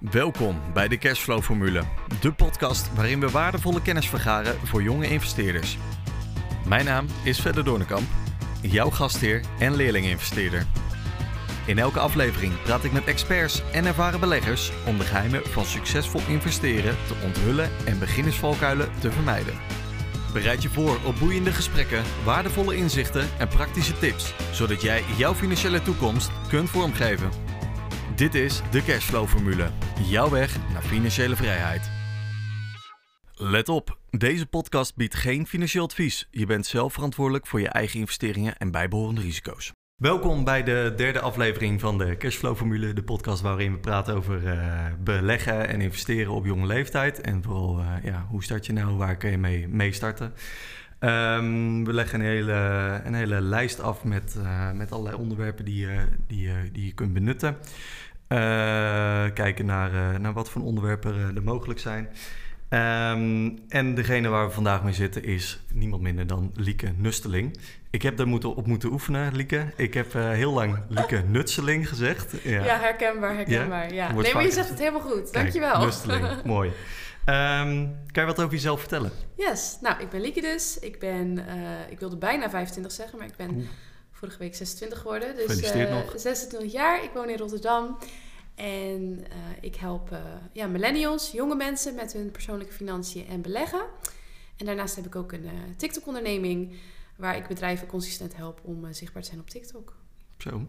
Welkom bij de Cashflow Formule, de podcast waarin we waardevolle kennis vergaren voor jonge investeerders. Mijn naam is Verder Doornekamp, jouw gastheer en leerling-investeerder. In elke aflevering praat ik met experts en ervaren beleggers om de geheimen van succesvol investeren te onthullen en beginnersvalkuilen te vermijden. Bereid je voor op boeiende gesprekken, waardevolle inzichten en praktische tips, zodat jij jouw financiële toekomst kunt vormgeven. Dit is de Cashflow Formule, jouw weg naar financiële vrijheid. Let op, deze podcast biedt geen financieel advies. Je bent zelf verantwoordelijk voor je eigen investeringen en bijbehorende risico's. Welkom bij de derde aflevering van de Cashflow Formule, de podcast waarin we praten over uh, beleggen en investeren op jonge leeftijd. En vooral, uh, ja, hoe start je nou, waar kun je mee, mee starten? Um, we leggen een hele, een hele lijst af met, uh, met allerlei onderwerpen die, die, die je kunt benutten. Kijken naar, naar wat voor onderwerpen er mogelijk zijn. Um, en degene waar we vandaag mee zitten is niemand minder dan Lieke Nusteling. Ik heb daar moeten, op moeten oefenen, Lieke. Ik heb uh, heel lang Lieke Nutseling gezegd. Ja, ja herkenbaar, herkenbaar. Ja? ja. Nee, maar je zegt het helemaal goed. Dankjewel. Kijk, Nusteling, mooi. Um, kan je wat over jezelf vertellen? Yes. Nou, ik ben Lieke dus. Ik ben, uh, ik wilde bijna 25 zeggen, maar ik ben Oeh. Vorige week 26 geworden. Dus uh, nog. 26 jaar. Ik woon in Rotterdam. En uh, ik help uh, ja, millennials, jonge mensen met hun persoonlijke financiën en beleggen. En daarnaast heb ik ook een TikTok-onderneming waar ik bedrijven consistent help om zichtbaar te zijn op TikTok. Zo,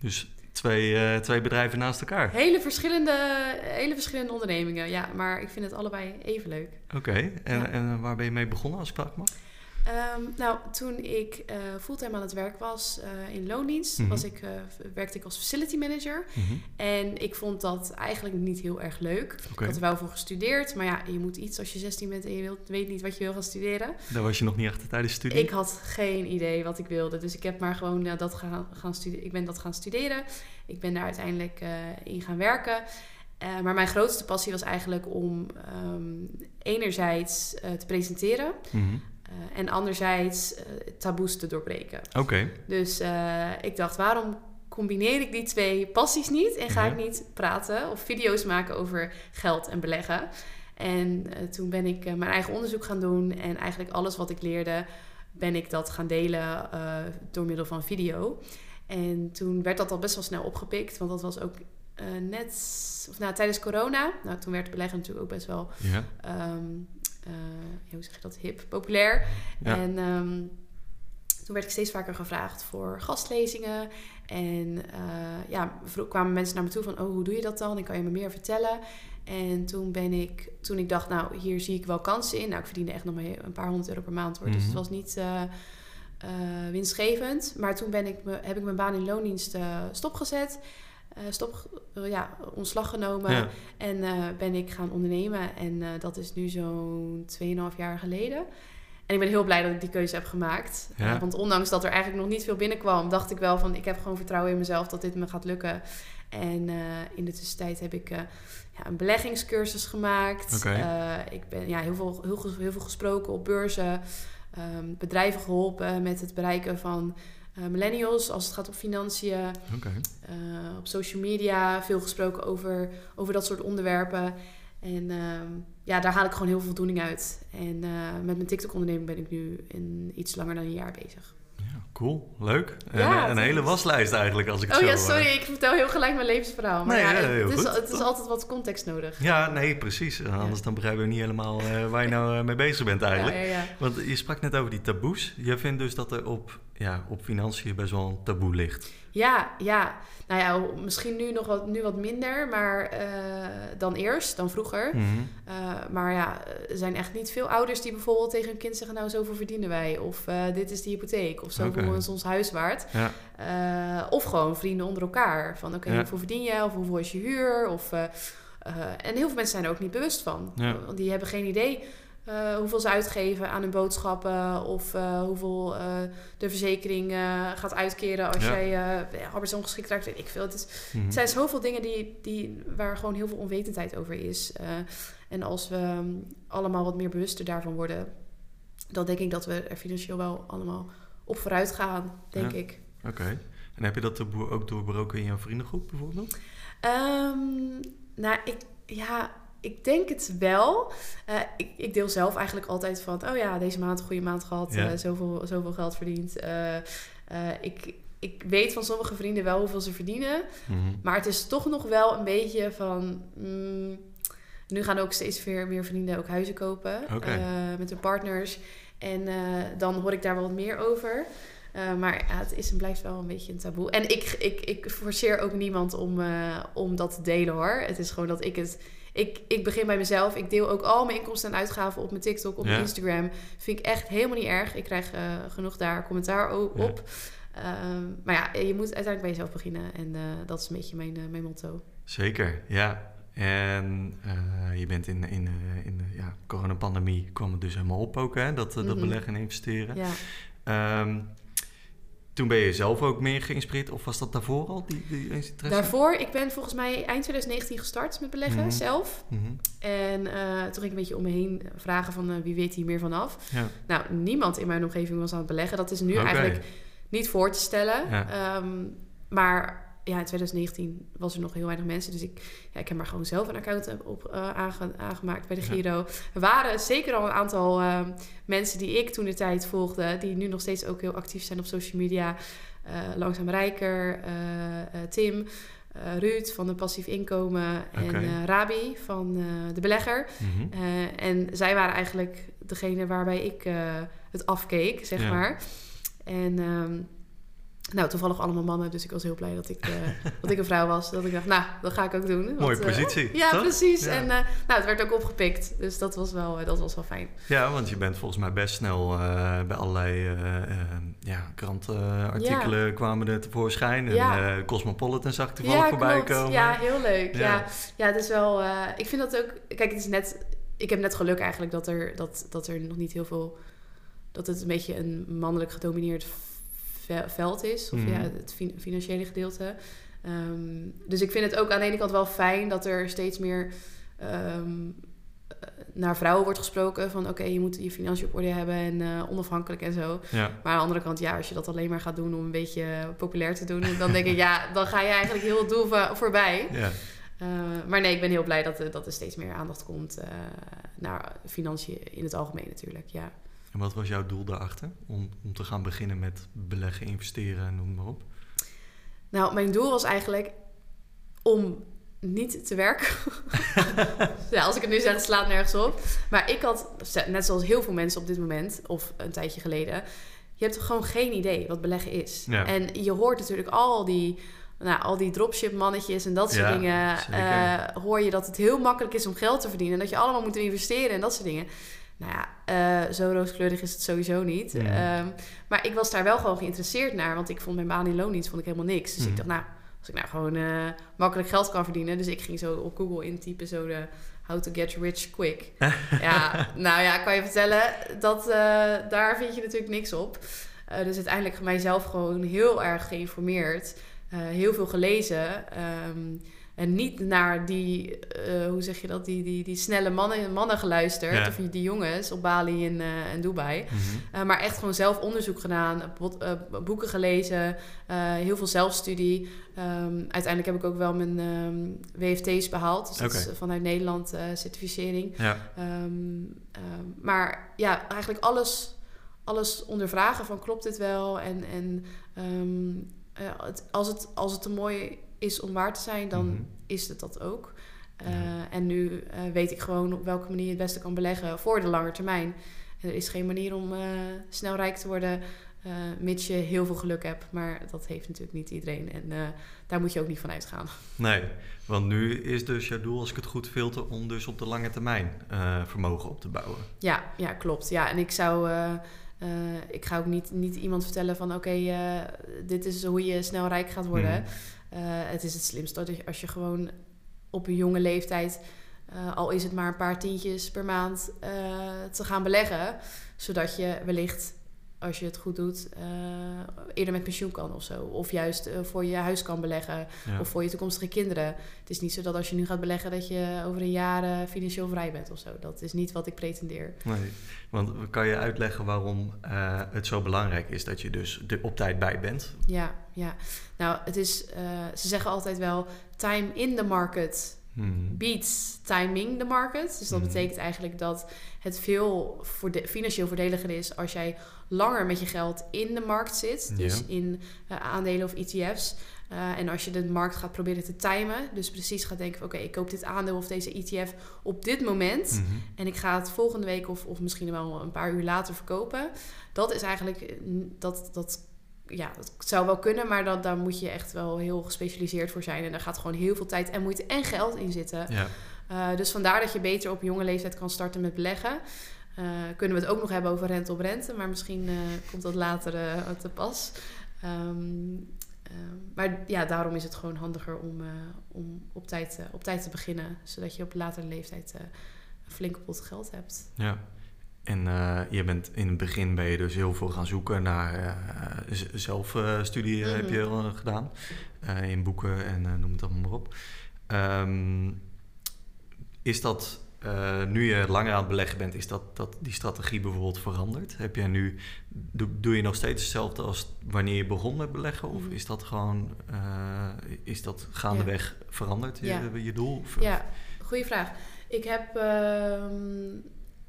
dus twee, twee bedrijven naast elkaar. Hele verschillende, hele verschillende ondernemingen, ja. Maar ik vind het allebei even leuk. Oké, okay. en, ja. en waar ben je mee begonnen als ik mag? Um, nou, toen ik uh, fulltime aan het werk was uh, in loondienst, mm -hmm. was ik, uh, werkte ik als facility manager. Mm -hmm. En ik vond dat eigenlijk niet heel erg leuk. Okay. Ik had er wel voor gestudeerd, maar ja, je moet iets als je 16 bent en je wilt, weet niet wat je wil gaan studeren. Daar was je nog niet achter tijdens de studie? Ik had geen idee wat ik wilde, dus ik heb maar gewoon dat gaan, gaan studeren. Ik ben dat gaan studeren. Ik ben daar uiteindelijk in gaan werken. Uh, maar mijn grootste passie was eigenlijk om um, enerzijds uh, te presenteren. Mm -hmm. Uh, en anderzijds uh, taboes te doorbreken. Oké. Okay. Dus uh, ik dacht, waarom combineer ik die twee passies niet en ga ik niet praten of video's maken over geld en beleggen? En toen ben ik mijn eigen onderzoek gaan doen en eigenlijk alles wat ik leerde, ben ik dat gaan delen door middel van video. En toen werd dat al best wel snel opgepikt, want dat was ook net, of nou, tijdens corona. Nou, toen werd beleggen natuurlijk ook best wel. Ja. Um, uh, hoe zeg je dat, hip, populair. Ja. En um, toen werd ik steeds vaker gevraagd voor gastlezingen. En uh, ja, kwamen mensen naar me toe van, oh, hoe doe je dat dan? En kan je me meer vertellen? En toen ben ik, toen ik dacht, nou, hier zie ik wel kansen in. Nou, ik verdiende echt nog maar een paar honderd euro per maand hoor. Mm -hmm. Dus het was niet uh, uh, winstgevend. Maar toen ben ik me, heb ik mijn baan in loondienst stopgezet. Uh, stop, uh, ja, ontslag genomen ja. en uh, ben ik gaan ondernemen. En dat is nu zo'n 2,5 jaar geleden. En ik ben heel blij dat ik die keuze heb gemaakt. Ja. want ondanks dat er eigenlijk nog niet veel binnenkwam, dacht ik wel van ik heb gewoon vertrouwen in mezelf dat dit me gaat lukken. En in de tussentijd heb ik ja, een beleggingscursus gemaakt. Okay. ik ben ja, heel, veel, heel, heel veel gesproken op beurzen, um, bedrijven geholpen met het bereiken van uh, millennials als het gaat om financiën. Okay. Uh, op social media veel gesproken over, over dat soort onderwerpen. En uh, ja, daar haal ik gewoon heel veel voldoening uit. En uh, met mijn TikTok-onderneming ben ik nu in iets langer dan een jaar bezig. Ja, cool. Leuk. Ja, en, een hele waslijst eigenlijk, als ik het oh, zo... Oh ja, sorry. Ik vertel heel gelijk mijn levensverhaal. Maar nee, ja, het, is, het is altijd wat context nodig. Ja, nee, precies. Anders dan begrijpen we niet helemaal waar je nou mee bezig bent eigenlijk. Want je sprak net over die taboes. Je vindt dus dat er op ja, op financiën best wel een taboe ligt. Ja, ja. Nou ja, misschien nu nog wat, nu wat minder maar, uh, dan eerst, dan vroeger. Mm -hmm. uh, maar ja, er zijn echt niet veel ouders die bijvoorbeeld tegen hun kind zeggen... nou, zoveel verdienen wij. Of uh, dit is de hypotheek. Of zoveel okay. is ons huis waard. Ja. of gewoon vrienden onder elkaar. Van oké, okay, ja. hoeveel verdien je? Of hoeveel is je huur? Of, en heel veel mensen zijn er ook niet bewust van. Ja. Want die hebben geen idee... Uh, hoeveel ze uitgeven aan hun boodschappen of uh, hoeveel uh, de verzekering gaat uitkeren als ja. jij arbeidsongeschikt raakt, weet ik veel. Het, is, mm -hmm. het zijn zoveel dingen die, die, waar gewoon heel veel onwetendheid over is. en als we um, allemaal wat meer bewuster daarvan worden, dan denk ik dat we er financieel wel allemaal op vooruit gaan, denk ja. ik. Oké. Okay. En heb je dat ook doorbroken in jouw vriendengroep bijvoorbeeld? Um, nou, ik ja, ik denk het wel. Uh, ik, ik, deel zelf eigenlijk altijd van... oh ja, deze maand een goede maand gehad. Ja. Uh, zoveel, zoveel geld verdiend. Uh, ik, ik weet van sommige vrienden wel hoeveel ze verdienen. -hmm. Maar het is toch nog wel een beetje van... Mm, nu gaan ook steeds meer, meer vrienden ook huizen kopen. Okay. met hun partners. En dan hoor ik daar wel wat meer over. Uh, maar ja, het is en blijft wel een beetje een taboe. En ik, ik, ik forceer ook niemand om, uh, om dat te delen hoor. Het is gewoon dat ik het ik, ik begin bij mezelf. Ik deel ook al mijn inkomsten en uitgaven op mijn TikTok, op mijn Instagram. Vind ik echt helemaal niet erg. Ik krijg uh, genoeg daar commentaar op. Ja. Um, maar ja, je moet uiteindelijk bij jezelf beginnen. En uh, dat is een beetje mijn, uh, mijn motto. Zeker, ja. En je bent in, in, in de ja, coronapandemie kwam het dus helemaal op ook, hè? Dat, mm -hmm. dat beleggen en investeren. Ja. Um, toen ben je zelf ook meer geïnspireerd, of was dat daarvoor al, die, die interesse? Daarvoor, ik ben volgens mij eind 2019 gestart met beleggen, mm -hmm. zelf. Mm -hmm. En uh, toen ging ik een beetje om me heen vragen van uh, wie weet hier meer vanaf. Ja. Nou, niemand in mijn omgeving was aan het beleggen. Dat is nu okay. eigenlijk niet voor te stellen. Ja. Um, maar ja, in 2019 was er nog heel weinig mensen. Dus ik, ja, ik heb maar gewoon zelf een account op, uh, aange, aangemaakt bij de Giro. Ja. Er waren zeker al een aantal uh, mensen die ik toen de tijd volgde... die nu nog steeds ook heel actief zijn op social media. Uh, Langzaam Rijker, Tim, Ruud van de Passief Inkomen... Okay. en Rabi van de Belegger. Mm -hmm. en zij waren eigenlijk degene waarbij ik het afkeek, zeg ja. maar. En... Um, nou, toevallig allemaal mannen, dus ik was heel blij dat ik, uh, dat ik een vrouw was. Dat ik dacht, nou, dat ga ik ook doen. Mooie want, positie. Uh, ja, toch? precies. Ja. En uh, nou, het werd ook opgepikt, dus dat was wel, dat was wel fijn. Ja, want je bent volgens mij best snel bij allerlei ja, krantenartikelen ja. kwamen er tevoorschijn. En ja. Cosmopolitan zag ik toevallig ja, voorbij klopt. komen. Ja, heel leuk. Ja, ja, ja het is wel... ik vind dat ook... Kijk, het is net... Ik heb net geluk eigenlijk dat er, dat, dat er nog niet heel veel... Dat het een beetje een mannelijk gedomineerd veld is. Of mm. ja, het financiële gedeelte. Um, dus ik vind het ook aan de ene kant wel fijn dat er steeds meer um, naar vrouwen wordt gesproken. Van oké, okay, je moet je financiën op orde hebben en uh, onafhankelijk en zo. Ja. Maar aan de andere kant, ja, als je dat alleen maar gaat doen om een beetje populair te doen, dan denk ik, ja, dan ga je eigenlijk heel het doel voorbij. Ja. Uh, maar nee, ik ben heel blij dat, er, dat er steeds meer aandacht komt uh, naar financiën in het algemeen natuurlijk, ja. En wat was jouw doel daarachter? Om, om te gaan beginnen met beleggen, investeren en noem maar op. Nou, mijn doel was eigenlijk om niet te werken. ja, als ik het nu zeg, slaat nergens op. Maar ik had, net zoals heel veel mensen op dit moment, of een tijdje geleden, je hebt gewoon geen idee wat beleggen is. Ja. En je hoort natuurlijk al die, nou, al die dropship mannetjes en dat soort ja, dingen. Uh, hoor je dat het heel makkelijk is om geld te verdienen. En dat je allemaal moet investeren en dat soort dingen. Nou ja, uh, zo rooskleurig is het sowieso niet. Ja. Um, maar ik was daar wel gewoon geïnteresseerd naar. Want ik vond mijn baan in loondienst vond ik helemaal niks. Dus mm. ik dacht, nou, als ik nou gewoon uh, makkelijk geld kan verdienen. Dus ik ging zo op Google intypen, zo de how to get rich quick. ja, nou ja, kan je vertellen, dat, uh, daar vind je natuurlijk niks op. dus uiteindelijk mijzelf gewoon heel erg geïnformeerd. heel veel gelezen. Um, en niet naar die, uh, hoe zeg je dat, die, die, die snelle mannen, mannen geluisterd. Ja. Of die jongens op Bali en, uh, en Dubai. Mm -hmm. uh, maar echt gewoon zelf onderzoek gedaan, boeken gelezen, heel veel zelfstudie. Um, uiteindelijk heb ik ook wel mijn um, WFT's behaald. Dus okay. dat is vanuit Nederland certificering. Ja. Um, maar ja, eigenlijk alles, alles ondervragen van klopt dit wel? En, en het, als, het, als het een mooi is om waar te zijn, dan mm -hmm. is het dat ook. Uh, ja. En nu uh, weet ik gewoon op welke manier je het beste kan beleggen voor de lange termijn. Er is geen manier om uh, snel rijk te worden, mits je heel veel geluk hebt. Maar dat heeft natuurlijk niet iedereen. En daar moet je ook niet van uitgaan. Nee, want nu is dus jouw doel, als ik het goed filter, om dus op de lange termijn vermogen op te bouwen. Ja, ja klopt. Ja, en ik zou. Uh, ik ga ook niet, niet iemand vertellen van oké, okay, uh, dit is hoe je snel rijk gaat worden. Mm. Uh, het is het slimste als je gewoon op een jonge leeftijd, al is het maar een paar tientjes per maand, te gaan beleggen. Zodat je wellicht als je het goed doet, uh, eerder met pensioen kan of zo. Of juist uh, voor je huis kan beleggen. Ja. Of voor je toekomstige kinderen. Het is niet zo dat als je nu gaat beleggen... dat je over een jaar uh, financieel vrij bent of zo. Dat is niet wat ik pretendeer. Nee, want kan je uitleggen waarom het zo belangrijk is... dat je dus op tijd bij bent? Ja, ja. Nou, het is... ze zeggen altijd wel... time in the market Mhm. beats timing the market. Dus dat Mhm. betekent eigenlijk dat het veel voorde- financieel voordeliger is als jij langer met je geld in de markt zit. Dus Ja. in eh, aandelen of ETF's. Eh, en als je de markt gaat proberen te timen, dus precies gaat denken van oké, ik koop dit aandeel of deze ETF op dit moment. Mhm. En ik ga het volgende week of, of misschien wel een paar uur later verkopen. Dat is eigenlijk, eh, dat, dat, ja, dat zou wel kunnen, maar dat, daar moet je echt wel heel gespecialiseerd voor zijn. En daar gaat gewoon heel veel tijd en moeite en geld in zitten. Ja. Eh, dus vandaar dat je beter op jonge leeftijd kan starten met beleggen. Eh, kunnen we het ook nog hebben over rente op rente, maar misschien eh, komt dat later te pas. Ehm, eh, maar ja, daarom is het gewoon handiger om, om op, tijd, op tijd te beginnen, zodat je op latere leeftijd een flinke pot geld hebt. Ja. En eh, je bent in het begin ben je dus heel veel gaan zoeken naar z- zelfstudie eh, heb je Mhm. al gedaan. In boeken en noem het allemaal maar op. Ehm, is dat, nu je langer aan het beleggen bent, is dat, dat die strategie bijvoorbeeld veranderd? Heb jij nu, doe, doe je nog steeds hetzelfde als wanneer je begon met beleggen? Of Mhm. is dat gewoon, is dat gaandeweg veranderd, je, Ja. je doel? Ja, goede vraag. Ik heb ehm,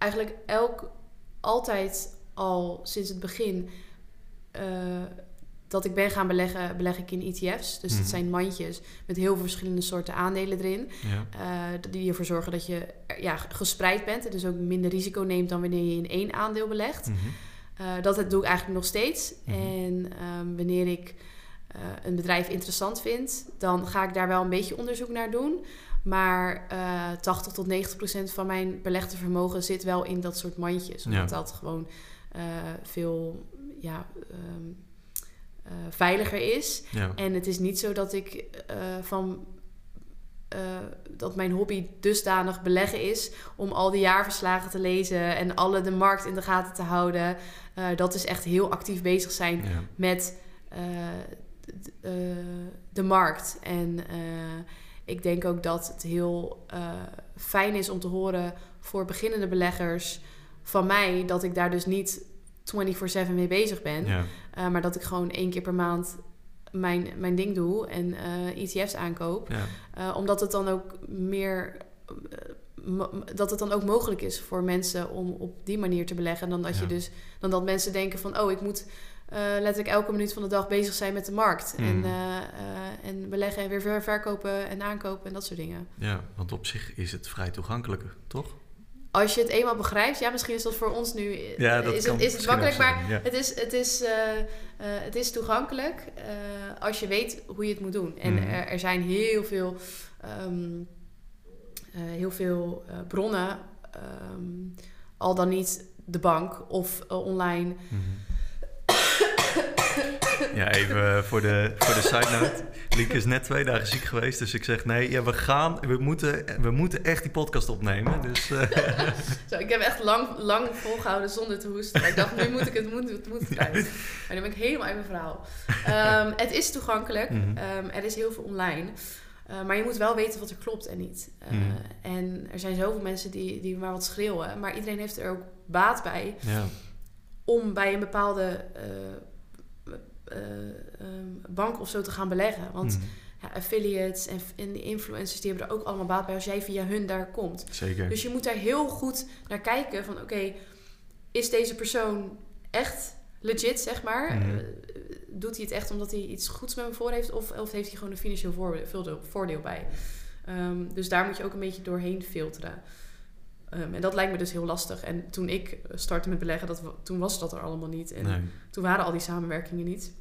eigenlijk elk, altijd al sinds het begin eh, dat ik ben gaan beleggen, beleg ik in ETF's. Dus Mhm. dat zijn mandjes met heel veel verschillende soorten aandelen erin. Ja. eh, die ervoor zorgen dat je ja, gespreid bent. En dus ook minder risico neemt dan wanneer je in één aandeel belegt. Mhm. Eh, dat doe ik eigenlijk nog steeds. Mhm. En ehm, wanneer ik een bedrijf interessant vind, dan ga ik daar wel een beetje onderzoek naar doen. Maar eh 80 tot 90 procent van mijn belegde vermogen zit wel in dat soort mandjes. Omdat Ja. dat gewoon eh, veel ja, ehm, eh, veiliger is. Ja. En het is niet zo dat ik eh, van eh, dat mijn hobby dusdanig beleggen is om al die jaarverslagen te lezen en alle de markt in de gaten te houden. Eh, dat is echt heel actief bezig zijn Ja. met eh, eh, de markt. En eh, ik denk ook dat het heel eh, fijn is om te horen voor beginnende beleggers van mij dat ik daar dus niet 24/7 mee bezig ben. Ja. Uh, maar dat ik gewoon één keer per maand mijn, mijn ding doe en eh, ETF's aankoop. Ja. Uh, omdat het dan ook meer. uh, dat het dan ook mogelijk is voor mensen om op die manier te beleggen. Dan dat, Ja. je dus, dan dat mensen denken van... oh, ik moet uh, letterlijk elke minuut van de dag bezig zijn met de markt. Mm. En, uh, uh, en beleggen en weer ver- verkopen en aankopen en dat soort dingen. ja, want op zich is het vrij toegankelijk, toch? Als je het eenmaal begrijpt, ja, misschien is dat voor ons nu eh, Ja, dat is, kan het, is het makkelijk, maar ja. het, is, het, is, eh, eh, het is toegankelijk eh, als je weet hoe je het moet doen. En Mhm. er, er zijn heel veel, ehm, eh, heel veel eh, bronnen, ehm, al dan niet de bank of eh, online. Mhm. Ja, even voor de, voor de side note. Lieke is net twee dagen ziek geweest, dus ik zeg nee, ja, we gaan, we moeten, we moeten echt die podcast opnemen. Dus eh, Zo, ik heb echt lang, lang volgehouden zonder te hoesten. Maar ik dacht, nu moet ik het, moet, het moet. Maar nu ben ik helemaal uit mijn verhaal. Ehm, het is toegankelijk. Mhm. Ehm, er is heel veel online. Uh, maar je moet wel weten wat er klopt en niet. Uh, Mhm. En er zijn zoveel mensen die, die maar wat schreeuwen. Maar iedereen heeft er ook baat bij ja, om bij een bepaalde uh, um, bank of zo te gaan beleggen. Want Mhm. ja, affiliates en, en de influencers die hebben er ook allemaal baat bij als jij via hun daar komt. zeker. Dus je moet daar heel goed naar kijken van oké, is deze persoon echt legit, zeg maar? Mhm. Uh, doet hij het echt omdat hij iets goeds met me voor heeft of, of heeft hij gewoon een financieel voordeel, voordeel bij? Um, dus daar moet je ook een beetje doorheen filteren. Um, en dat lijkt me dus heel lastig. En toen ik startte met beleggen, dat, toen was dat er allemaal niet. En Nee. toen waren al die samenwerkingen niet.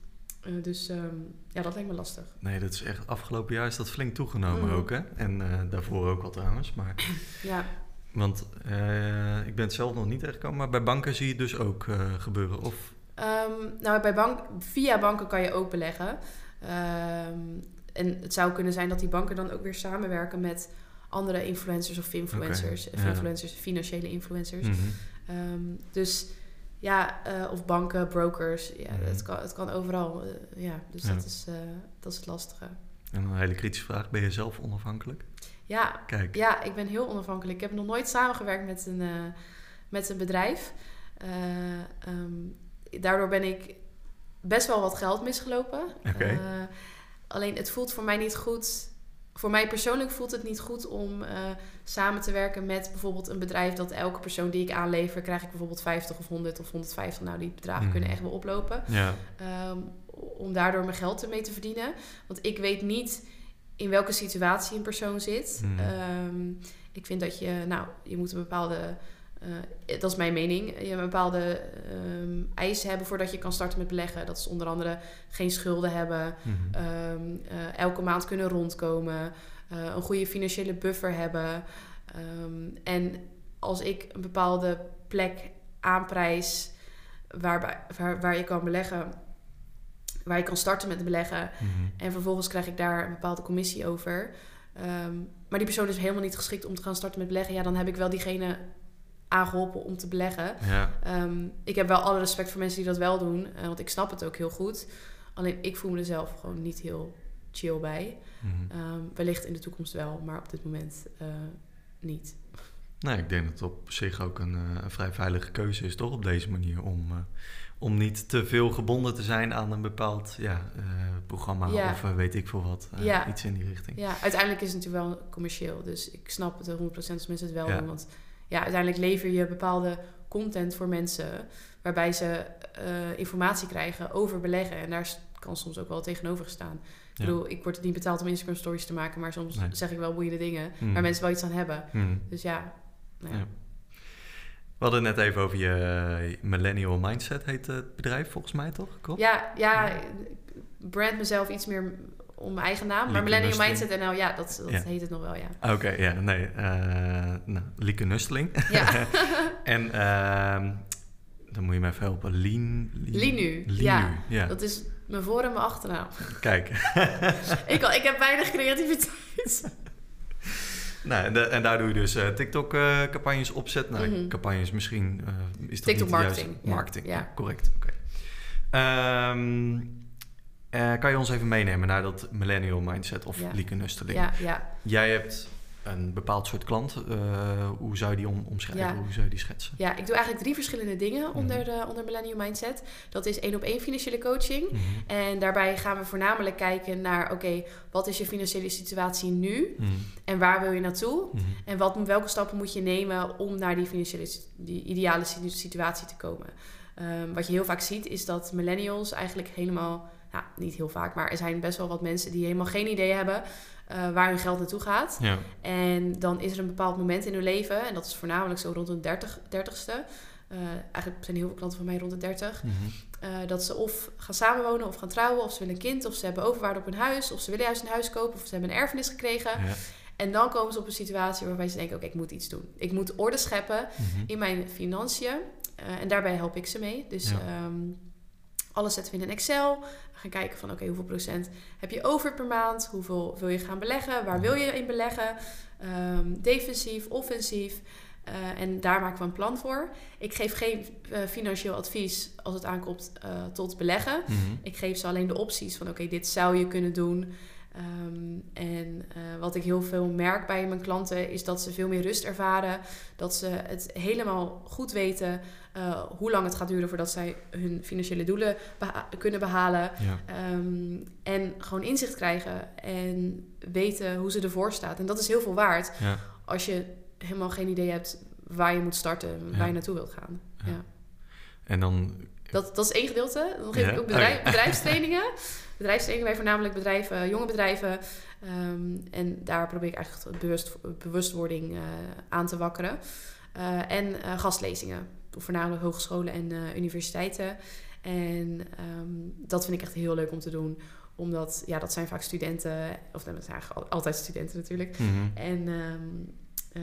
Uh, dus um, ja, dat lijkt me lastig. Nee, dat is echt afgelopen jaar is dat flink toegenomen Mhm. ook, hè? En uh, daarvoor ook al trouwens. Maar, Ja. want uh, ik ben het zelf nog niet tegengekomen, maar bij banken zie je het dus ook gebeuren. Of Um, nou, bij bank, via banken kan je ook beleggen. Um, en het zou kunnen zijn dat die banken dan ook weer samenwerken met andere influencers of influencers. Okay, ja. influencers, financiële influencers. Um, dus ja, uh, of banken, brokers. Ja, Mhm. het, kan, het kan overal. Uh, ja, dus Ja. Dat, is, uh, dat is het lastige. En een hele kritische vraag: ben je zelf onafhankelijk? Ja, Kijk. ja, ik ben heel onafhankelijk. Ik heb nog nooit samengewerkt met een, met een bedrijf. Um, daardoor ben ik best wel wat geld misgelopen. Okay. Alleen het voelt voor mij niet goed voor mij persoonlijk voelt het niet goed om eh, samen te werken met bijvoorbeeld een bedrijf dat elke persoon die ik aanlever, krijg ik bijvoorbeeld 50 of 100 of 150. Nou, die bedragen Mhm. kunnen echt wel oplopen. Ja. Ehm, om daardoor mijn geld ermee te verdienen. Want ik weet niet in welke situatie een persoon zit. Mhm. Ehm, ik vind dat je, nou, je moet een bepaalde, eh, dat is mijn mening, je een bepaalde ehm, eisen hebben voordat je kan starten met beleggen. Dat is onder andere geen schulden hebben, Mhm. ehm, eh, elke maand kunnen rondkomen, eh, een goede financiële buffer hebben. Ehm, en als ik een bepaalde plek aanprijs waarbij, waar, waar je kan beleggen, waar je kan starten met beleggen, Mhm. en vervolgens krijg ik daar een bepaalde commissie over. Maar die persoon is helemaal niet geschikt om te gaan starten met beleggen. Ja, dan heb ik wel diegene aangeholpen om te beleggen. Ja. Ehm, ik heb wel alle respect voor mensen die dat wel doen, eh, want ik snap het ook heel goed. Alleen ik voel me er zelf gewoon niet heel chill bij. Mhm. Ehm, wellicht in de toekomst wel, maar op dit moment eh, niet. Nee, ik denk dat het op zich ook een, eh, een vrij veilige keuze is, toch? Op deze manier. Om, om niet te veel gebonden te zijn aan een bepaald ja, programma Ja. of weet ik veel wat. Ja. Iets in die richting. Ja, uiteindelijk is het natuurlijk wel commercieel. Dus ik snap het 100% als mensen het wel Ja. doen. Want ja, uiteindelijk lever je bepaalde content voor mensen... waarbij ze eh, informatie krijgen over beleggen. En daar kan soms ook wel tegenover staan. Ik bedoel, ik word niet betaald om Instagram stories te maken... maar soms Nee. zeg ik wel boeiende dingen... Mhm. waar mensen wel iets aan hebben. Mhm. Dus ja, nou ja. Ja. We hadden het net even over je Millennial Mindset, heet het bedrijf volgens mij, toch? Klopt? Ja, ja, ik brand mezelf iets meer om mijn eigen naam. Maar Millennium Nustling. Mindset NL, ja, dat, dat Ja. heet het nog wel, ja. Oké, ja, nee. eh nou, Lieke Nustling. Ja, en ehm, dan moet je me even helpen. Lien... Linu, Linu, ja. ja. dat is mijn voor- en mijn achternaam. Kijk. ik, ik heb weinig creativiteit. nou, en, da- en daar doe je dus TikTok-campagnes opzet. Nou, Mhm. campagnes misschien... eh, is dat TikTok niet marketing, ja. Marketing, ja. Ja. correct. Oké. Ehm, eh, kan je ons even meenemen naar dat Millennial Mindset of Ja. Lieke? Ja, ja. Jij hebt een bepaald soort klant. eh, hoe zou je die om, omschrijven? Ja. Hoe zou je die schetsen? ja, ik doe eigenlijk drie verschillende dingen Mhm. onder, de, onder Millennium Mindset. Dat is één op één financiële coaching. Mhm. En daarbij gaan we voornamelijk kijken naar, oké, wat is je financiële situatie nu? Mhm. En waar wil je naartoe? En wat, welke stappen moet je nemen om naar die financiële die ideale situ- situatie te komen? Ehm, wat je heel vaak ziet is dat millennials eigenlijk helemaal, nou niet heel vaak, maar er zijn best wel wat mensen die helemaal geen idee hebben eh, waar hun geld naartoe gaat. Ja. En dan is er een bepaald moment in hun leven, en dat is voornamelijk zo rond hun 30, 30ste. eh, eigenlijk zijn heel veel klanten van mij rond de 30. Mhm. eh, dat ze of gaan samenwonen of gaan trouwen, of ze willen een kind, of ze hebben overwaarde op hun huis, of ze willen juist een huis kopen, of ze hebben een erfenis gekregen. Ja. En dan komen ze op een situatie waarbij ze denken: oké, ik moet iets doen. Ik moet orde scheppen Mhm. in mijn financiën. En daarbij help ik ze mee. Dus Ja. ehm, alles zetten we in een Excel. We gaan kijken van oké, hoeveel procent heb je over per maand? Hoeveel wil je gaan beleggen? Waar wil je in beleggen? Ehm, defensief, offensief. Eh, en daar maken we een plan voor. Ik geef geen eh, financieel advies als het aankomt eh, tot beleggen. Mhm. Ik geef ze alleen de opties van oké, dit zou je kunnen doen. Ehm, en eh, wat ik heel veel merk bij mijn klanten is dat ze veel meer rust ervaren. Dat ze het helemaal goed weten eh, hoe lang het gaat duren voordat zij hun financiële doelen beha- kunnen behalen. Ja. Ehm, en gewoon inzicht krijgen en weten hoe ze ervoor staat. En dat is heel veel waard Ja. als je helemaal geen idee hebt waar je moet starten, waar Ja. je naartoe wilt gaan. Ja. Ja. En dan... Dat, dat is één gedeelte. Dan geef ik ook bedrijf, bedrijfstrainingen. bedrijfstrainingen bij voornamelijk bedrijven, jonge bedrijven. Ehm, en daar probeer ik eigenlijk bewust, bewustwording eh, aan te wakkeren. Eh, en eh, gastlezingen. Voornamelijk hogescholen en eh, universiteiten. En ehm, dat vind ik echt heel leuk om te doen. Omdat, ja, dat zijn vaak studenten. Of dat zijn eigenlijk altijd studenten natuurlijk. Mhm. En ehm, eh,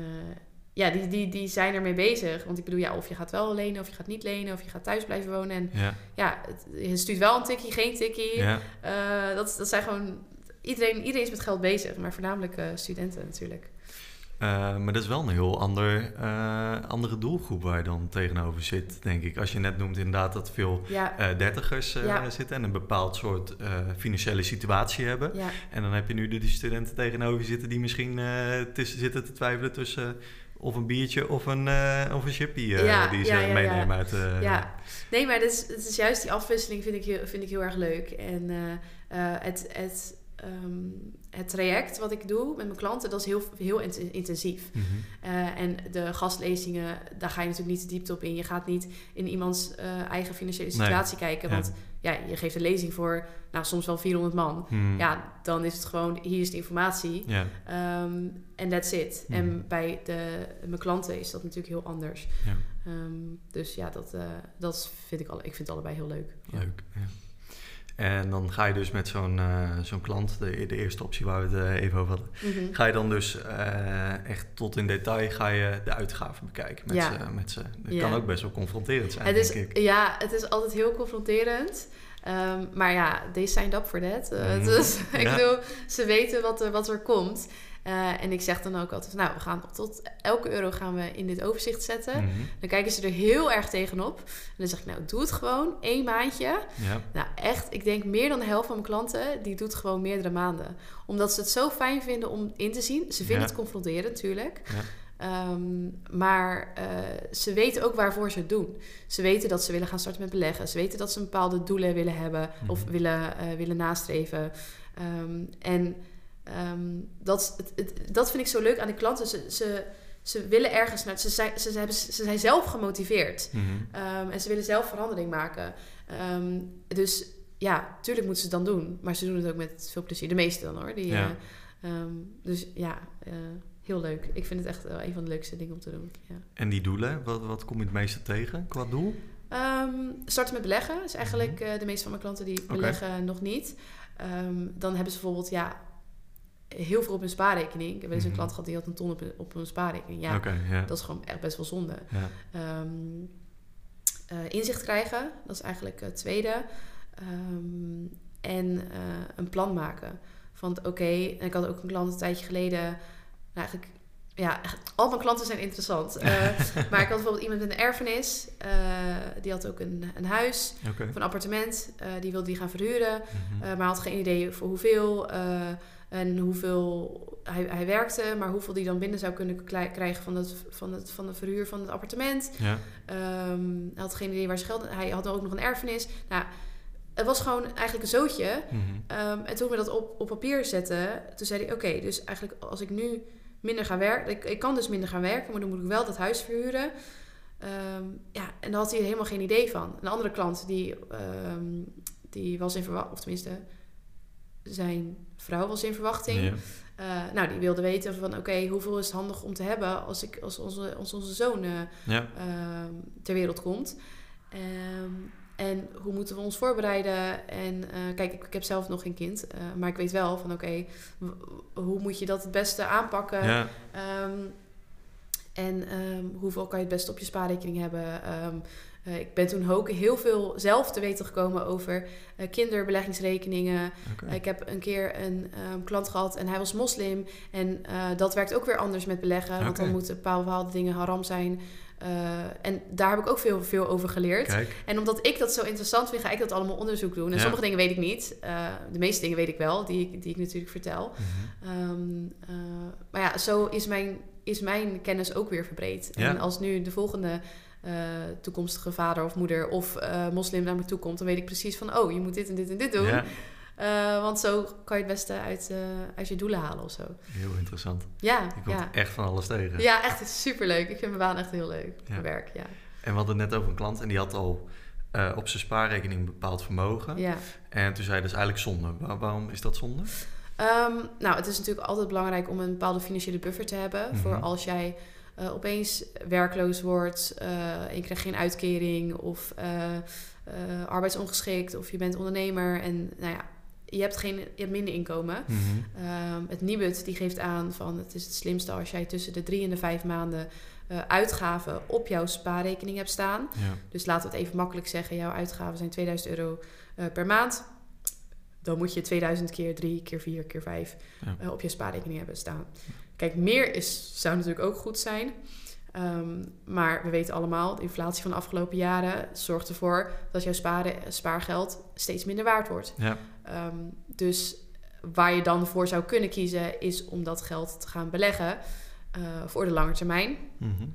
ja, die, die, die zijn ermee bezig. Want ik bedoel, ja, of je gaat wel lenen, of je gaat niet lenen, of je gaat thuis blijven wonen. En Ja. ja, het, je stuurt wel een tikkie, geen tikkie. Ja. Eh, dat, dat zijn gewoon... Iedereen, iedereen is met geld bezig, maar voornamelijk eh, studenten natuurlijk. Eh, maar dat is wel een heel ander, andere doelgroep waar je dan tegenover zit, denk ik. Als je net noemt inderdaad dat veel Ja, dertigers Ja. zitten en een bepaald soort financiële situatie hebben. En dan heb je nu de die studenten tegenover zitten die misschien tussen, zitten te twijfelen tussen of een biertje of een, eh, of een chippy eh, Ja, die ze ja, meenemen uit... eh, ja. Nee, maar het is, het is juist die afwisseling vind ik, heel, vind ik heel erg leuk. En het, het ehm, het traject wat ik doe met mijn klanten, dat is heel, heel intensief. Mhm. Uh, en de gastlezingen, daar ga je natuurlijk niet diepte op in. Je gaat niet in iemands uh, eigen financiële situatie kijken. Want ja. je geeft een lezing voor nou, soms wel 400 man. Mhm. Ja, dan is het gewoon, hier is de informatie. Um, en that's it. Mhm. En bij de, mijn klanten is dat natuurlijk heel anders. Ja. Um, dus ja, dat, uh, dat vind ik, al, ik vind het allebei heel leuk. Leuk, ja. En dan ga je dus met zo'n uh, zo'n klant, de, de eerste optie waar we het uh, even over hadden, Mm -hmm. ga je dan dus uh, echt tot in detail ga je de uitgaven bekijken met Ja. ze. Met ze. Dat Ja. kan ook best wel confronterend zijn, Het is, ik. ja, het is altijd heel confronterend. Ehm, maar ja, they signed up for that. Uh, Mhm. Dus ik bedoel, ze weten wat er, wat er komt. Uh, en ik zeg dan ook altijd, nou, we gaan tot elke euro gaan we in dit overzicht zetten. Mhm. Dan kijken ze er heel erg tegenop. En dan zeg ik, nou, doe het gewoon één maandje. Ja. Nou, echt, ik denk meer dan de helft van mijn klanten, die doet gewoon meerdere maanden. Omdat ze het zo fijn vinden om in te zien. Ze vinden Ja. het confronterend natuurlijk. Ja. Ehm, maar eh, ze weten ook waarvoor ze het doen. Ze weten dat ze willen gaan starten met beleggen. Ze weten dat ze bepaalde doelen willen hebben of Mhm. willen, eh, willen nastreven. Ehm, en ehm, dat, het, het- dat vind ik zo leuk aan die klanten. Ze, ze, ze willen ergens naar. Ze zijn, ze, hebben, ze zijn zelf gemotiveerd. Mhm. Ehm, en ze willen zelf verandering maken. Ehm, dus ja, tuurlijk moeten ze het dan doen. Maar ze doen het ook met veel plezier. De meeste dan hoor. Die, Ja. eh, dus ja, eh, heel leuk. Ik vind het echt wel een van de leukste dingen om te doen. Ja. En die doelen, wat, wat kom je het meeste tegen qua doel? Starten met beleggen is eigenlijk eh, de meeste van mijn klanten die beleggen nog niet. Dan hebben ze bijvoorbeeld ja, heel veel op hun spaarrekening. Ik heb eens een Mhm. klant gehad die had een ton op, op een spaarrekening. Ja, dat is gewoon echt best wel zonde. Ehm, eh, inzicht krijgen, dat is eigenlijk het tweede. Ehm, en eh, een plan maken. Van oké, en ik had ook een klant een tijdje geleden. Nou, eigenlijk, ja, al mijn klanten zijn interessant. Eh, maar ik had bijvoorbeeld iemand met een erfenis. eh, die had ook een, een huis of een appartement. eh, die wilde die gaan verhuren. Mhm. Eh, maar had geen idee voor hoeveel eh, en hoeveel hij, hij werkte, maar hoeveel die dan binnen zou kunnen krijgen van het, van, het, van de verhuur van het appartement. ja. Ehm, hij had geen idee waar zijn geld. Hij had ook nog een erfenis. Nou, het was gewoon eigenlijk een zootje. Mhm. Ehm, en toen we dat op, op papier zetten, toen zei hij: Oké, dus eigenlijk als ik nu minder ga werken, ik, ik kan dus minder gaan werken, maar dan moet ik wel dat huis verhuren. Ehm, ja, en daar had hij helemaal geen idee van. Een andere klant die, die was in verwachting, of tenminste, zijn vrouw was in verwachting. Ja. Eh, nou, die wilde weten van oké, hoeveel is het handig om te hebben als, ik, als, onze, als onze zoon eh, Ja. ehm, ter wereld komt. Ehm, en hoe moeten we ons voorbereiden? En eh, kijk, ik, ik heb zelf nog geen kind, maar ik weet wel van oké, hoe moet je dat het beste aanpakken? Ja. Ehm, en hoeveel kan je het beste op je spaarrekening hebben? Eh, ik ben toen ook heel veel zelf te weten gekomen over eh, kinderbeleggingsrekeningen. Oké. Ik heb een keer een ehm, klant gehad en hij was moslim. En eh, dat werkt ook weer anders met beleggen. Want dan moeten bepaalde dingen haram zijn. Eh, en daar heb ik ook veel, veel over geleerd. Kijk. En omdat ik dat zo interessant vind, ga ik dat allemaal onderzoek doen. En Ja. sommige dingen weet ik niet. Eh, de meeste dingen weet ik wel, die, ik- die ik natuurlijk vertel. Mhm. Ehm, eh, maar ja, zo is mijn, is mijn kennis ook weer verbreed. Ja. En als nu de volgende eh, toekomstige vader of moeder of eh, moslim naar me toe komt, dan weet ik precies van, oh, je moet dit en dit en dit doen. Ja, Eh, want zo kan je het beste uit, uit je doelen halen of zo. heel interessant. Ja, Je komt ja. echt van alles tegen. ja echt superleuk. Ik vind mijn baan echt heel leuk. Ja. Mijn werk, ja. En we hadden het net over een klant en die had al op zijn spaarrekening een bepaald vermogen. ja. En toen zei hij dus eigenlijk zonde. Waar- waarom is dat zonde? Ehm, nou, het is natuurlijk altijd belangrijk om een bepaalde financiële buffer te hebben. Mhm. Voor als jij eh, opeens werkloos wordt en je krijgt geen uitkering of eh, arbeidsongeschikt of je bent ondernemer en nou ja, je hebt, geen, je hebt minder inkomen. Ehm, het Nibud die geeft aan van het is het slimste als jij tussen de drie en de vijf maanden eh, uitgaven op jouw spaarrekening hebt staan. Ja. Dus laten we het even makkelijk zeggen, jouw uitgaven zijn 2000 euro per maand. Dan moet je 2000 keer 3, keer 4, keer 5 Ja. eh, op je spaarrekening hebben staan. Kijk, meer is, zou natuurlijk ook goed zijn. Ehm, maar we weten allemaal, de inflatie van de afgelopen jaren zorgt ervoor dat jouw sparen, spaargeld steeds minder waard wordt. Ja. Ehm, dus waar je dan voor zou kunnen kiezen, is om dat geld te gaan beleggen eh, voor de lange termijn. Mhm.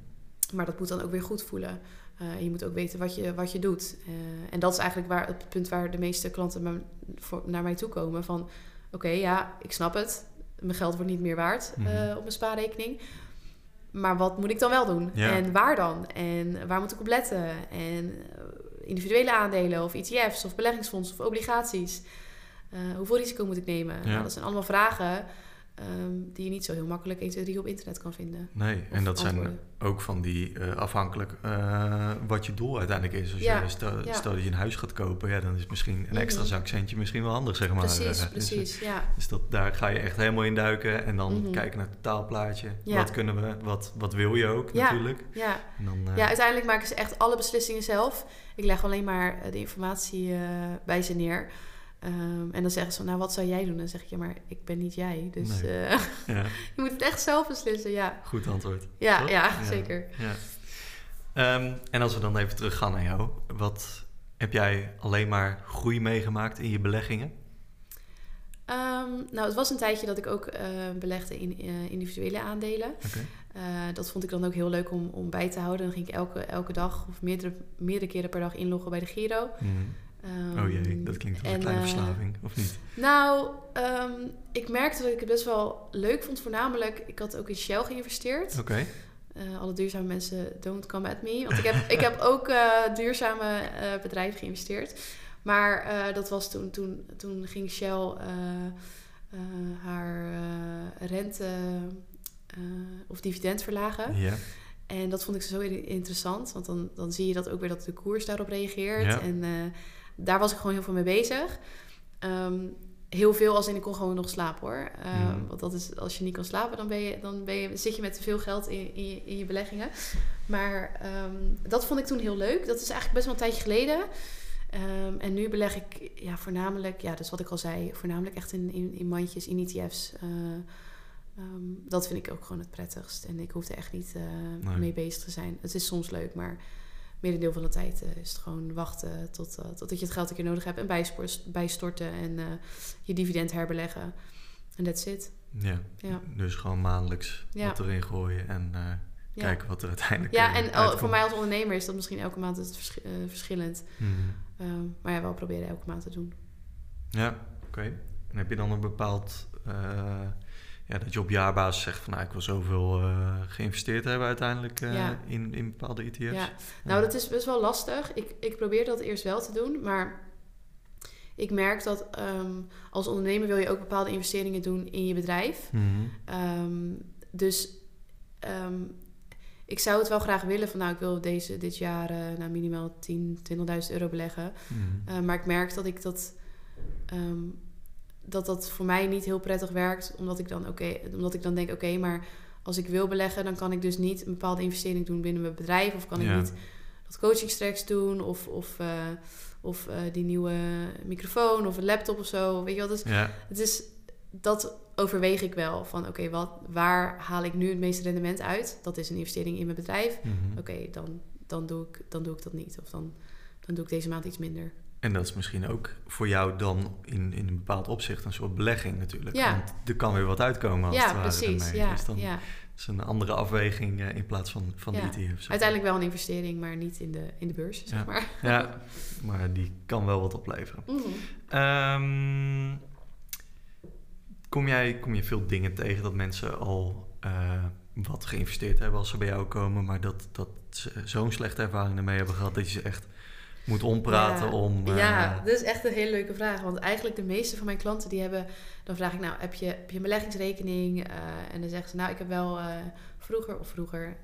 Maar dat moet dan ook weer goed voelen. Eh, je moet ook weten wat je, wat je doet. Eh, en dat is eigenlijk waar, het punt waar de meeste klanten naar mij toe komen. Van, oké, ja, ik snap het. Mijn geld wordt niet meer waard Mhm. eh, op mijn spaarrekening. Maar wat moet ik dan wel doen? Ja. En waar dan? En waar moet ik op letten? En eh, individuele aandelen of ETF's of beleggingsfondsen of obligaties? Eh, hoeveel risico moet ik nemen? Ja. Nou, dat zijn allemaal vragen ehm, die je niet zo heel makkelijk 1, 2, 3 op internet kan vinden. Nee, en dat zijn ook van die eh, afhankelijk eh, wat je doel uiteindelijk is. Als Ja, je stel, ja. stel dat je een huis gaat kopen, ja, dan is misschien een extra Mhm. zakcentje misschien wel handig, zeg maar. Precies, Eh, dus, precies. Ja. Dus dat, daar ga je echt helemaal in duiken en dan Mhm. kijken naar het totaalplaatje. Ja. Wat kunnen we, wat, wat wil je ook Ja. natuurlijk. Ja. En dan, ja, uiteindelijk maken ze echt alle beslissingen zelf. Ik leg alleen maar de informatie bij ze neer. Ehm, en dan zeggen ze, nou, wat zou jij doen? Dan zeg ik, ja, maar ik ben niet jij. Dus Nee. eh, ja, je moet het echt zelf beslissen, ja. goed antwoord. Ja, ja, Ja. zeker. Ja. Ehm, en als we dan even terug gaan naar jou, wat heb jij alleen maar groei meegemaakt in je beleggingen? Ehm, nou, het was een tijdje dat ik ook eh, belegde in eh, individuele aandelen. Dat vond ik dan ook heel leuk om, om bij te houden. Dan ging ik elke, elke dag of meerdere, meerdere keren per dag inloggen bij de Giro. Mhm. Ehm, Oh jee, dat klinkt als een en, kleine eh, verslaving, of niet? Nou, ehm, ik merkte dat ik het best wel leuk vond. Voornamelijk, ik had ook in Shell geïnvesteerd. Oké. Eh, alle duurzame mensen, don't come at me. Want ik heb, ik heb ook eh, duurzame bedrijven geïnvesteerd. Maar dat was toen, toen, toen ging Shell haar rente of dividend verlagen. Ja. En dat vond ik zo interessant. Want dan, dan zie je dat ook weer dat de koers daarop reageert. Ja. En daar was ik gewoon heel veel mee bezig. Ehm, heel veel als in ik kon gewoon nog slapen hoor. Ehm. Want dat is, als je niet kan slapen, dan, ben je, dan ben je, zit je met te veel geld in, in, je, in je beleggingen. Maar ehm, dat vond ik toen heel leuk. Dat is eigenlijk best wel een tijdje geleden. En nu beleg ik ja, voornamelijk, ja, dus wat ik al zei, voornamelijk echt in, in, in mandjes, in ETF's. Eh, dat vind ik ook gewoon het prettigst. En ik hoef er echt niet eh, Nee. mee bezig te zijn. Het is soms leuk, maar merendeel van de tijd eh, is het gewoon wachten tot, eh, totdat je het geld een keer nodig hebt. En bijstorten en eh, je dividend herbeleggen. En that's it. Ja. Ja. Dus gewoon maandelijks Ja. wat erin gooien en Ja. kijken wat er uiteindelijk Ja, en uitkomt. voor mij als ondernemer is dat misschien elke maand het verschi- verschillend. Mhm. Ehm, maar ja, wel proberen elke maand te doen. Ja, oké. En heb je dan een bepaald... ja, dat je op jaarbasis zegt van... Nou, ik wil zoveel eh, geïnvesteerd hebben uiteindelijk eh, Ja. in, in bepaalde ETF's? Ja, nou dat is best wel lastig. Ik, ik probeer dat eerst wel te doen, maar ik merk dat ehm, als ondernemer wil je ook bepaalde investeringen doen in je bedrijf. Mhm. Ehm, dus ehm, ik zou het wel graag willen van nou, ik wil deze dit jaar eh, nou, minimaal 10, 20.000 euro beleggen. Mhm. Uh, maar ik merk dat ik dat, dat dat voor mij niet heel prettig werkt. Omdat ik dan, oké, omdat ik dan denk, oké, maar als ik wil beleggen, dan kan ik dus niet een bepaalde investering doen binnen mijn bedrijf. Of kan Ja. ik niet dat coachingstracks doen. Of, of, eh, of eh, die nieuwe microfoon of een laptop of zo. Weet je wel, dus Ja, het is, dat overweeg ik wel. Van oké, wat waar haal ik nu het meeste rendement uit? Dat is een investering in mijn bedrijf. mhm. Oké, dan, dan, doe ik, dan doe ik dat niet. Of dan, dan doe ik deze maand iets minder. En dat is misschien ook voor jou dan in, in een bepaald opzicht een soort belegging natuurlijk. Ja. Want er kan weer wat uitkomen als het ware precies. ermee. Ja, Dus dan ja. is een andere afweging eh, in plaats van, van de ETF's. Uiteindelijk wel een investering, maar niet in de, in de beurs, zeg maar. Ja, maar die kan wel wat opleveren. Mhm. Ehm, kom, jij, kom je veel dingen tegen dat mensen al eh, wat geïnvesteerd hebben als ze bij jou komen, maar dat, dat ze zo'n slechte ervaring ermee hebben gehad dat je ze echt moet ompraten Ja. om... eh, Ja, dat is echt een hele leuke vraag. Want eigenlijk de meeste van mijn klanten die hebben... Dan vraag ik nou, heb je, heb je een beleggingsrekening? Eh, en dan zeggen ze, nou, ik heb wel eh, vroeger... Of vroeger,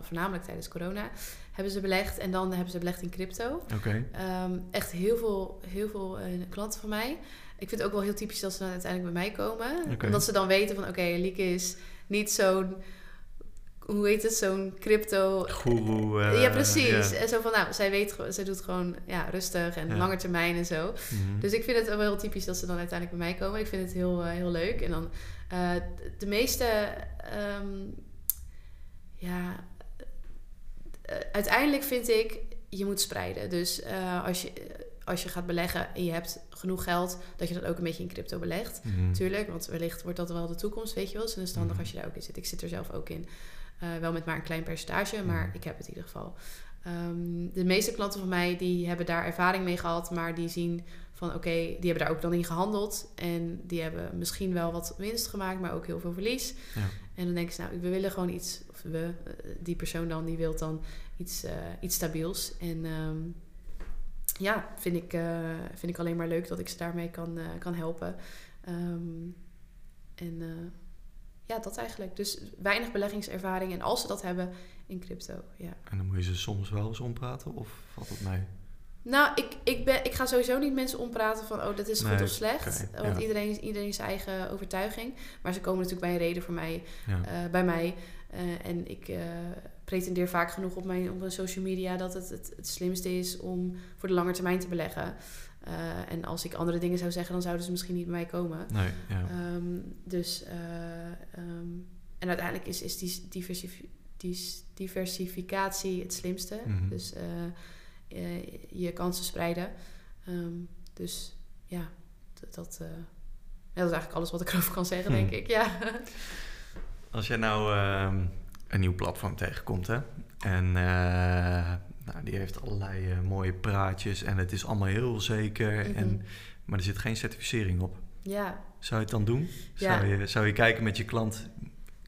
voornamelijk tijdens corona... Hebben ze belegd en dan hebben ze belegd in crypto. Oké, Ehm, echt heel veel, heel veel eh, klanten van mij. Ik vind het ook wel heel typisch dat ze dan uiteindelijk bij mij komen. Omdat ze dan weten van, oké, Lieke is niet zo'n... Hoe heet het? Zo'n crypto... goeroe. eh, ja, precies. En zo van, nou, zij weet, zij doet gewoon ja, rustig en lange termijn en zo. Mhm. Dus ik vind het wel heel typisch dat ze dan uiteindelijk bij mij komen. Ik vind het heel, eh, heel leuk. En dan eh, de meeste, ehm, ja, uiteindelijk vind ik, je moet spreiden. Dus als, je, als je gaat beleggen en je hebt genoeg geld, dat je dat ook een beetje in crypto belegt. Mhm. Tuurlijk, want wellicht wordt dat wel de toekomst, weet je wel. Dus dan is het handig Mhm. als je daar ook in zit. Ik zit er zelf ook in. Eh, wel met maar een klein percentage, maar Mhm. ik heb het in ieder geval. Ehm, de meeste klanten van mij die hebben daar ervaring mee gehad, maar die zien van oké, die hebben daar ook dan in gehandeld. En die hebben misschien wel wat winst gemaakt, maar ook heel veel verlies. Ja. En dan denken ze, nou, we willen gewoon iets, of we, eh, die persoon dan, die wil dan iets, uh, iets stabiels. En ehm, ja, vind ik, uh, vind ik alleen maar leuk dat ik ze daarmee kan, kan helpen. Um, en ja, dat eigenlijk. Dus weinig beleggingservaring. En als ze dat hebben in crypto, ja. En dan moet je ze soms wel eens ompraten of valt het mee? Nou, ik, ik, ben, ik ga sowieso niet mensen ompraten van, oh, dat is goed of slecht. want iedereen, iedereen zijn eigen overtuiging. Maar ze komen natuurlijk bij een reden voor mij, uh, bij mij. Uh, en ik uh, pretendeer vaak genoeg op mijn, op mijn social media dat het, het het slimste is om voor de lange termijn te beleggen. En als ik andere dingen zou zeggen, dan zouden ze misschien niet bij mij komen. Nee, ja. um, dus, um, en uiteindelijk is, is die, diversif die diversificatie het slimste. Mm -hmm. Dus uh, je kansen spreiden. Um, dus ja, dat, dat is eigenlijk alles wat ik erover kan zeggen, denk hmm. ik. Ja. Als jij nou een nieuw platform tegenkomt, hè? En nou, die heeft allerlei mooie praatjes en het is allemaal heel zeker. Mm -hmm. en, maar er zit geen certificering op. Ja. Zou je het dan doen? Ja. Zou, je, zou je kijken met je klant,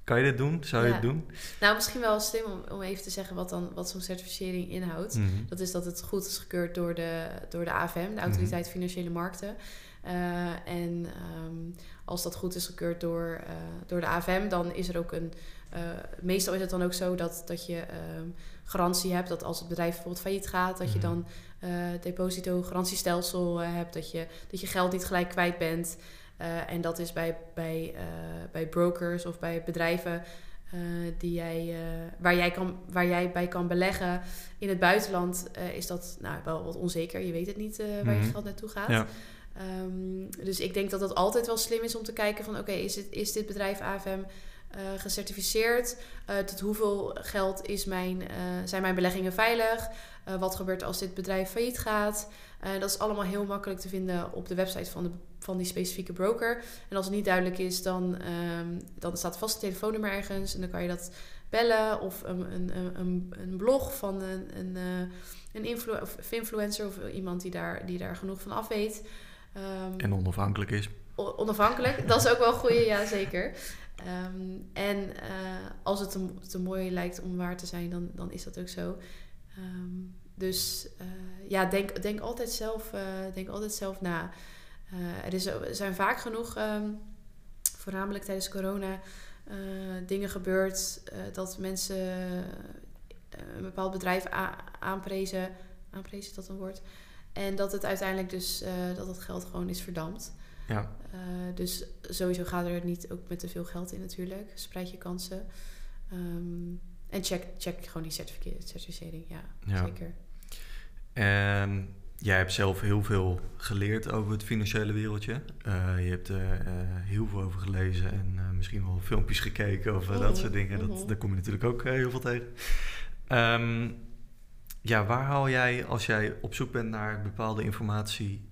kan je dit doen? Zou je het doen? Nou, misschien wel slim om, om even te zeggen wat, dan, wat zo'n certificering inhoudt. Mhm. Dat is dat het goed is gekeurd door de, door de AFM, de Autoriteit mhm. Financiële Markten. Uh, en um, als dat goed is gekeurd door, uh, door de AFM, dan is er ook een. Uh, meestal is het dan ook zo dat, dat je um, garantie hebt dat als het bedrijf bijvoorbeeld failliet gaat, dat je mhm. dan deposito-garantiestelsel hebt, dat je, dat je geld niet gelijk kwijt bent. Uh, en dat is bij, bij, uh, bij brokers of bij bedrijven uh, die jij, waar, jij kan, waar jij bij kan beleggen in het buitenland, is dat nou, wel wat onzeker. Je weet het niet waar je mhm. geld naartoe gaat. Ja. Um, dus ik denk dat het altijd wel slim is om te kijken van oké, okay, is, is dit bedrijf AFM gecertificeerd? tot hoeveel geld is mijn, zijn mijn beleggingen veilig? wat gebeurt als dit bedrijf failliet gaat? dat is allemaal heel makkelijk te vinden op de website van de van die specifieke broker. En als het niet duidelijk is, dan, um, dan staat vast een telefoonnummer ergens en dan kan je dat bellen of een, een, een, een blog van een, een, eh, een influ of influencer of iemand die daar, die daar genoeg van af weet. Um, en onafhankelijk is. Onafhankelijk, dat is ook wel een goede, ja zeker. Um, en uh, als het te, mooi lijkt om waar te zijn, dan, dan is dat ook zo. Um, dus uh, ja, denk, denk, altijd zelf, denk altijd zelf na. Er, is, er, zijn vaak genoeg, um, voornamelijk tijdens corona, dingen gebeurd dat mensen een bepaald bedrijf aanprezen. Aanprezen is dat een woord? En dat het uiteindelijk dus dat het geld gewoon is verdampt. Ja. dus sowieso gaat er niet ook met te veel geld in natuurlijk. Spreid je kansen. Um, en check, check gewoon die certificering, ja, ja. zeker. En jij hebt zelf heel veel geleerd over het financiële wereldje. Uh, je hebt er uh, heel veel over gelezen en uh, misschien wel filmpjes gekeken of dat mhm, soort dingen. Dat, mhm. daar kom je natuurlijk ook heel veel tegen. Um, ja, waar haal jij als jij op zoek bent naar bepaalde informatie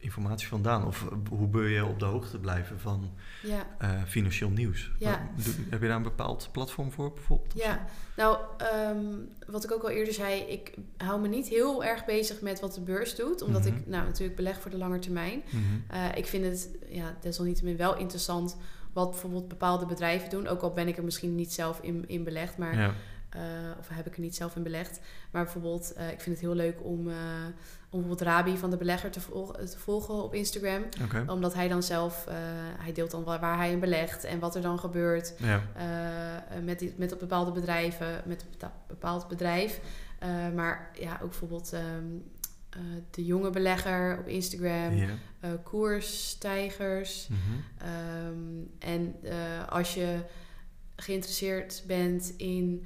informatie vandaan? Of eh, hoe wil je op de hoogte blijven van ja. uh, financieel nieuws? Ja. Heb je daar een bepaald platform voor bijvoorbeeld? Ja, nou, um, wat ik ook al eerder zei, ik hou me niet heel erg bezig met wat de beurs doet, omdat ik mhm. nou, natuurlijk beleg voor de lange termijn. Mm -hmm. uh, ik vind het ja, desalniettemin wel interessant wat bijvoorbeeld bepaalde bedrijven doen, ook al ben ik er misschien niet zelf in, in belegd, maar... Ja. Uh, of heb ik er niet zelf in belegd. Maar bijvoorbeeld, uh, ik vind het heel leuk om, uh, om bijvoorbeeld Rabi van de belegger te, te volgen op Instagram. Okay. Omdat hij dan zelf, hij deelt dan waar, waar hij in belegt en wat er dan gebeurt ja. met, die, met bepaalde bedrijven, met een bepaald bedrijf. maar ja, ook bijvoorbeeld um, de jonge belegger op Instagram, yeah. koersstijgers. Mm -hmm. um, en als je geïnteresseerd bent in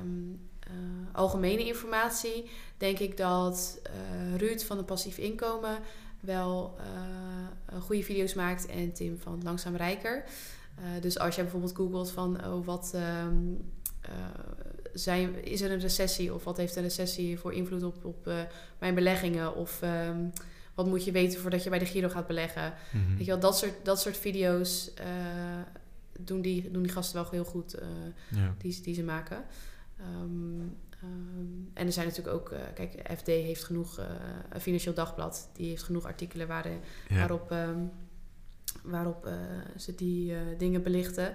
um, uh, algemene informatie, denk ik dat uh, Ruud van de Passief Inkomen wel uh, goede video's maakt en Tim van Langzaam Rijker. dus als je bijvoorbeeld googelt van oh, wat um, zijn, is er een recessie of wat heeft een recessie voor invloed op, op mijn beleggingen of um, wat moet je weten voordat je bij de Giro gaat beleggen. Mm -hmm. Weet je wel, dat soort, dat soort video's doen die, doen die gasten wel heel goed, uh, ja. die, die ze maken. Ehm, ehm, en er zijn natuurlijk ook, eh, kijk, FD heeft genoeg, eh, een financieel dagblad, die heeft genoeg artikelen waarin, Ja. waarop, ehm, waarop eh, ze die eh, dingen belichten.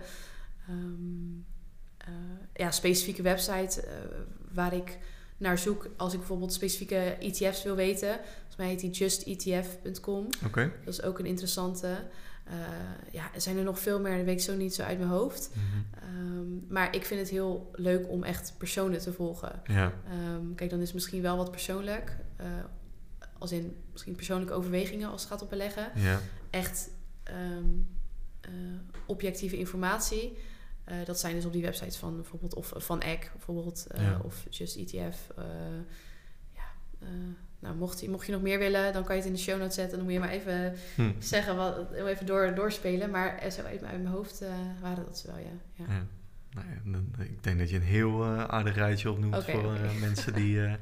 Eh, ja, specifieke website eh, waar ik naar zoek als ik bijvoorbeeld specifieke ETF's wil weten. Volgens mij heet die justetf.com. Oké. Dat is ook een interessante. Eh, ja, er zijn er nog veel meer, dat weet ik zo niet zo uit mijn hoofd. Mhm. Ehm, maar ik vind het heel leuk om echt personen te volgen. Ja. Ehm, kijk, dan is het misschien wel wat persoonlijk. eh, als in misschien persoonlijke overwegingen als het gaat op beleggen. Ja. Echt ehm, eh, objectieve informatie. Dat zijn dus op die websites van bijvoorbeeld of van Egg bijvoorbeeld Ja. of Just ETF. ja, nou, mocht, je- mocht je nog meer willen, dan kan je het in de show notes zetten. Dan moet je maar even Hm. zeggen, wat, even door, doorspelen. Maar er zo uit, mijn hoofd eh, waren dat ze wel, ja. ja. Ja. Nou ja, dan- ik denk dat je een heel eh, aardig rijtje opnoemt voor eh, mensen die, eh,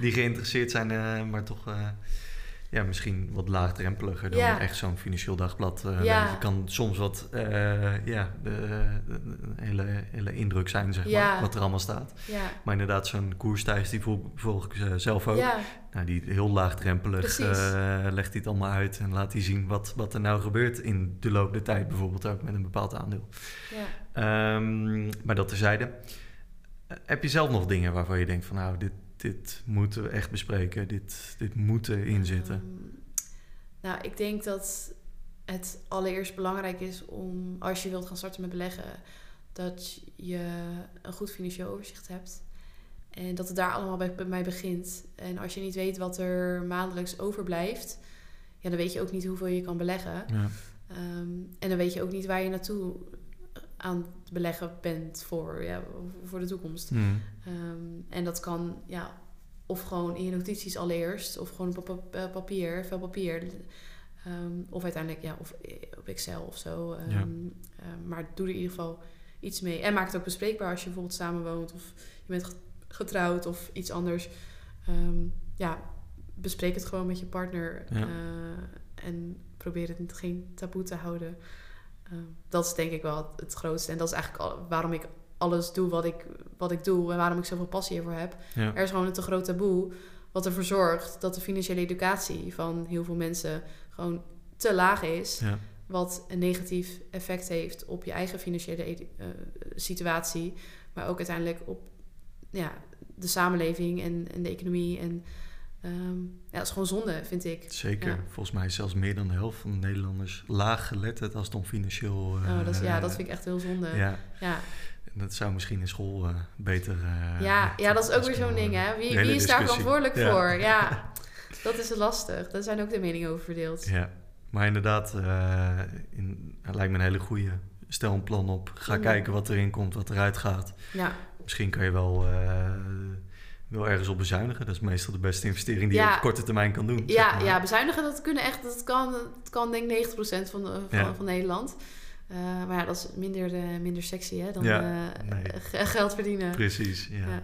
die geïnteresseerd zijn, eh, maar toch eh, ja, misschien wat laagdrempeliger dan Ja. echt zo'n financieel dagblad. Ja. lezen. kan soms wat eh, ja, de, de- de hele, hele indruk zijn, zeg Ja. maar, wat er allemaal staat. Ja, Maar inderdaad, zo'n koerstijs, die volg, volg ik eh, zelf ook. ja, Nou, die heel laagdrempelig eh, legt hij het allemaal uit en laat hij zien wat, wat er nou gebeurt in de loop der tijd, bijvoorbeeld ook met een bepaald aandeel. ja. Ehm, maar dat terzijde. Heb je zelf nog dingen waarvan je denkt van nou, dit, dit moeten we echt bespreken, dit, dit moet erin zitten? Ehm, nou, ik denk dat het allereerst belangrijk is om, als je wilt gaan starten met beleggen, dat je een goed financieel overzicht hebt. En dat het daar allemaal bij, bij mij begint. En als je niet weet wat er maandelijks overblijft, ja, dan weet je ook niet hoeveel je kan beleggen. Ja, Ehm, en dan weet je ook niet waar je naartoe aan het beleggen bent voor, ja, voor de toekomst. Hmm. Ehm, en dat kan ja, of gewoon in je notities allereerst, of gewoon op pa- papier, veel papier. Ehm, of uiteindelijk ja, of op Excel of zo. Ehm, Ja. maar doe er in ieder geval iets mee. En maak het ook bespreekbaar als je bijvoorbeeld samenwoont of je bent get- getrouwd of iets anders. Ja, bespreek het gewoon met je partner. Ja. eh, en probeer het geen taboe te houden. Dat is denk ik wel het, het grootste. En dat is eigenlijk al, waarom ik alles doe wat ik, wat ik doe en waarom ik zoveel passie ervoor heb. ja. Er is gewoon een te groot taboe wat ervoor zorgt dat de financiële educatie van heel veel mensen gewoon te laag is. ja. Wat een negatief effect heeft op je eigen financiële eh, situatie. Maar ook uiteindelijk op ja, de samenleving en, en de economie. En ehm, ja, dat is gewoon zonde, vind ik. Zeker. Ja. Volgens mij is zelfs meer dan de helft van de Nederlanders laag geletterd als het om financieel... eh, Oh, dat is, ja, dat vind ik echt heel zonde. Ja, Ja, ja. dat zou misschien in school eh, beter... eh, ja, te- dat is ook weer zo'n ding, hè? Wie, wie is daar verantwoordelijk Ja. voor? Ja, dat is lastig. Daar zijn ook de meningen over verdeeld. Ja, maar inderdaad, eh, in, het lijkt me een hele goede. Stel een plan op. Ga Mm. kijken wat erin komt, wat eruit gaat. Ja, Misschien kan je wel, wel ergens op bezuinigen. Dat is meestal de beste investering die je op korte termijn kan doen. zeg ja, maar. ja, bezuinigen, dat kunnen echt, dat kan, dat kan denk ik 90% van, de, van, Ja. van Nederland. Eh, maar ja, dat is minder, eh, minder sexy hè, dan Ja, eh, nee. geld verdienen. Precies, ja. Ja.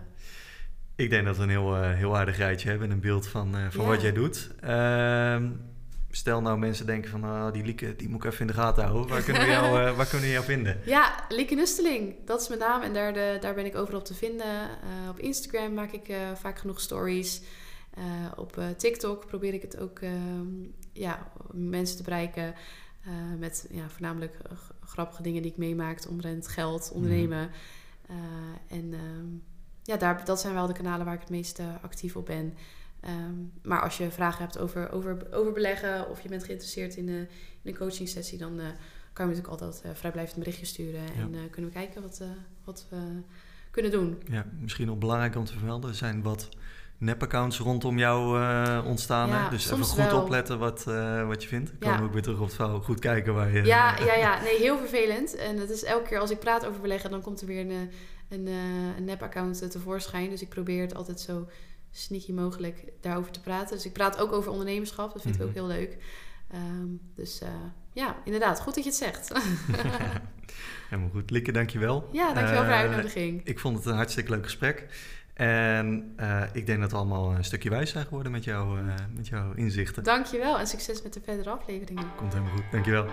Ik denk dat we een heel, heel aardig rijtje hebben. Een beeld van, van wat jij doet. Stel nou mensen denken van... ah, die Lieke, die moet ik even in de gaten houden. Waar kunnen we jou, eh, waar kunnen we jou vinden? Ja, Lieke Nusteling, dat is mijn naam en daar, de, daar ben ik overal op te vinden. Eh, op Instagram maak ik eh, vaak genoeg stories. Op TikTok probeer ik het ook ehm, ja, mensen te bereiken met ja, voornamelijk grappige dingen die ik meemaak omtrent geld, ondernemen. Eh, en ehm, ja, daar, dat zijn wel de kanalen waar ik het meest actief op ben. Ehm, maar als je vragen hebt over, over, over beleggen of je bent geïnteresseerd in, eh, in een coaching sessie, dan eh, kan je natuurlijk altijd uh, vrijblijvend een berichtje sturen. En uh, kunnen we kijken wat, wat we kunnen doen. Ja, misschien nog belangrijk om te vermelden. Er zijn wat nep-accounts rondom jou ontstaan. Ja, dus even goed wel. opletten wat, wat je vindt. Ik Ja. kan ook weer terug op het verhaal. Goed kijken waar je... Ja, ja, ja. Nee, heel vervelend. En het is elke keer als ik praat over beleggen, dan komt er weer een, een, een nep-account tevoorschijn. Dus ik probeer het altijd zo sneaky mogelijk daarover te praten. Dus ik praat ook over ondernemerschap. Dat vind ik Mhm. ook heel leuk. Um, dus uh, ja, inderdaad. Goed dat je het zegt. Helemaal goed. Lieke, dankjewel. Ja, dankjewel voor de uitnodiging. Ik vond het een hartstikke leuk gesprek. En uh, ik denk dat we allemaal een stukje wijs zijn geworden met, jou, met jouw inzichten. Dankjewel en succes met de verdere afleveringen. Komt helemaal goed. Dankjewel.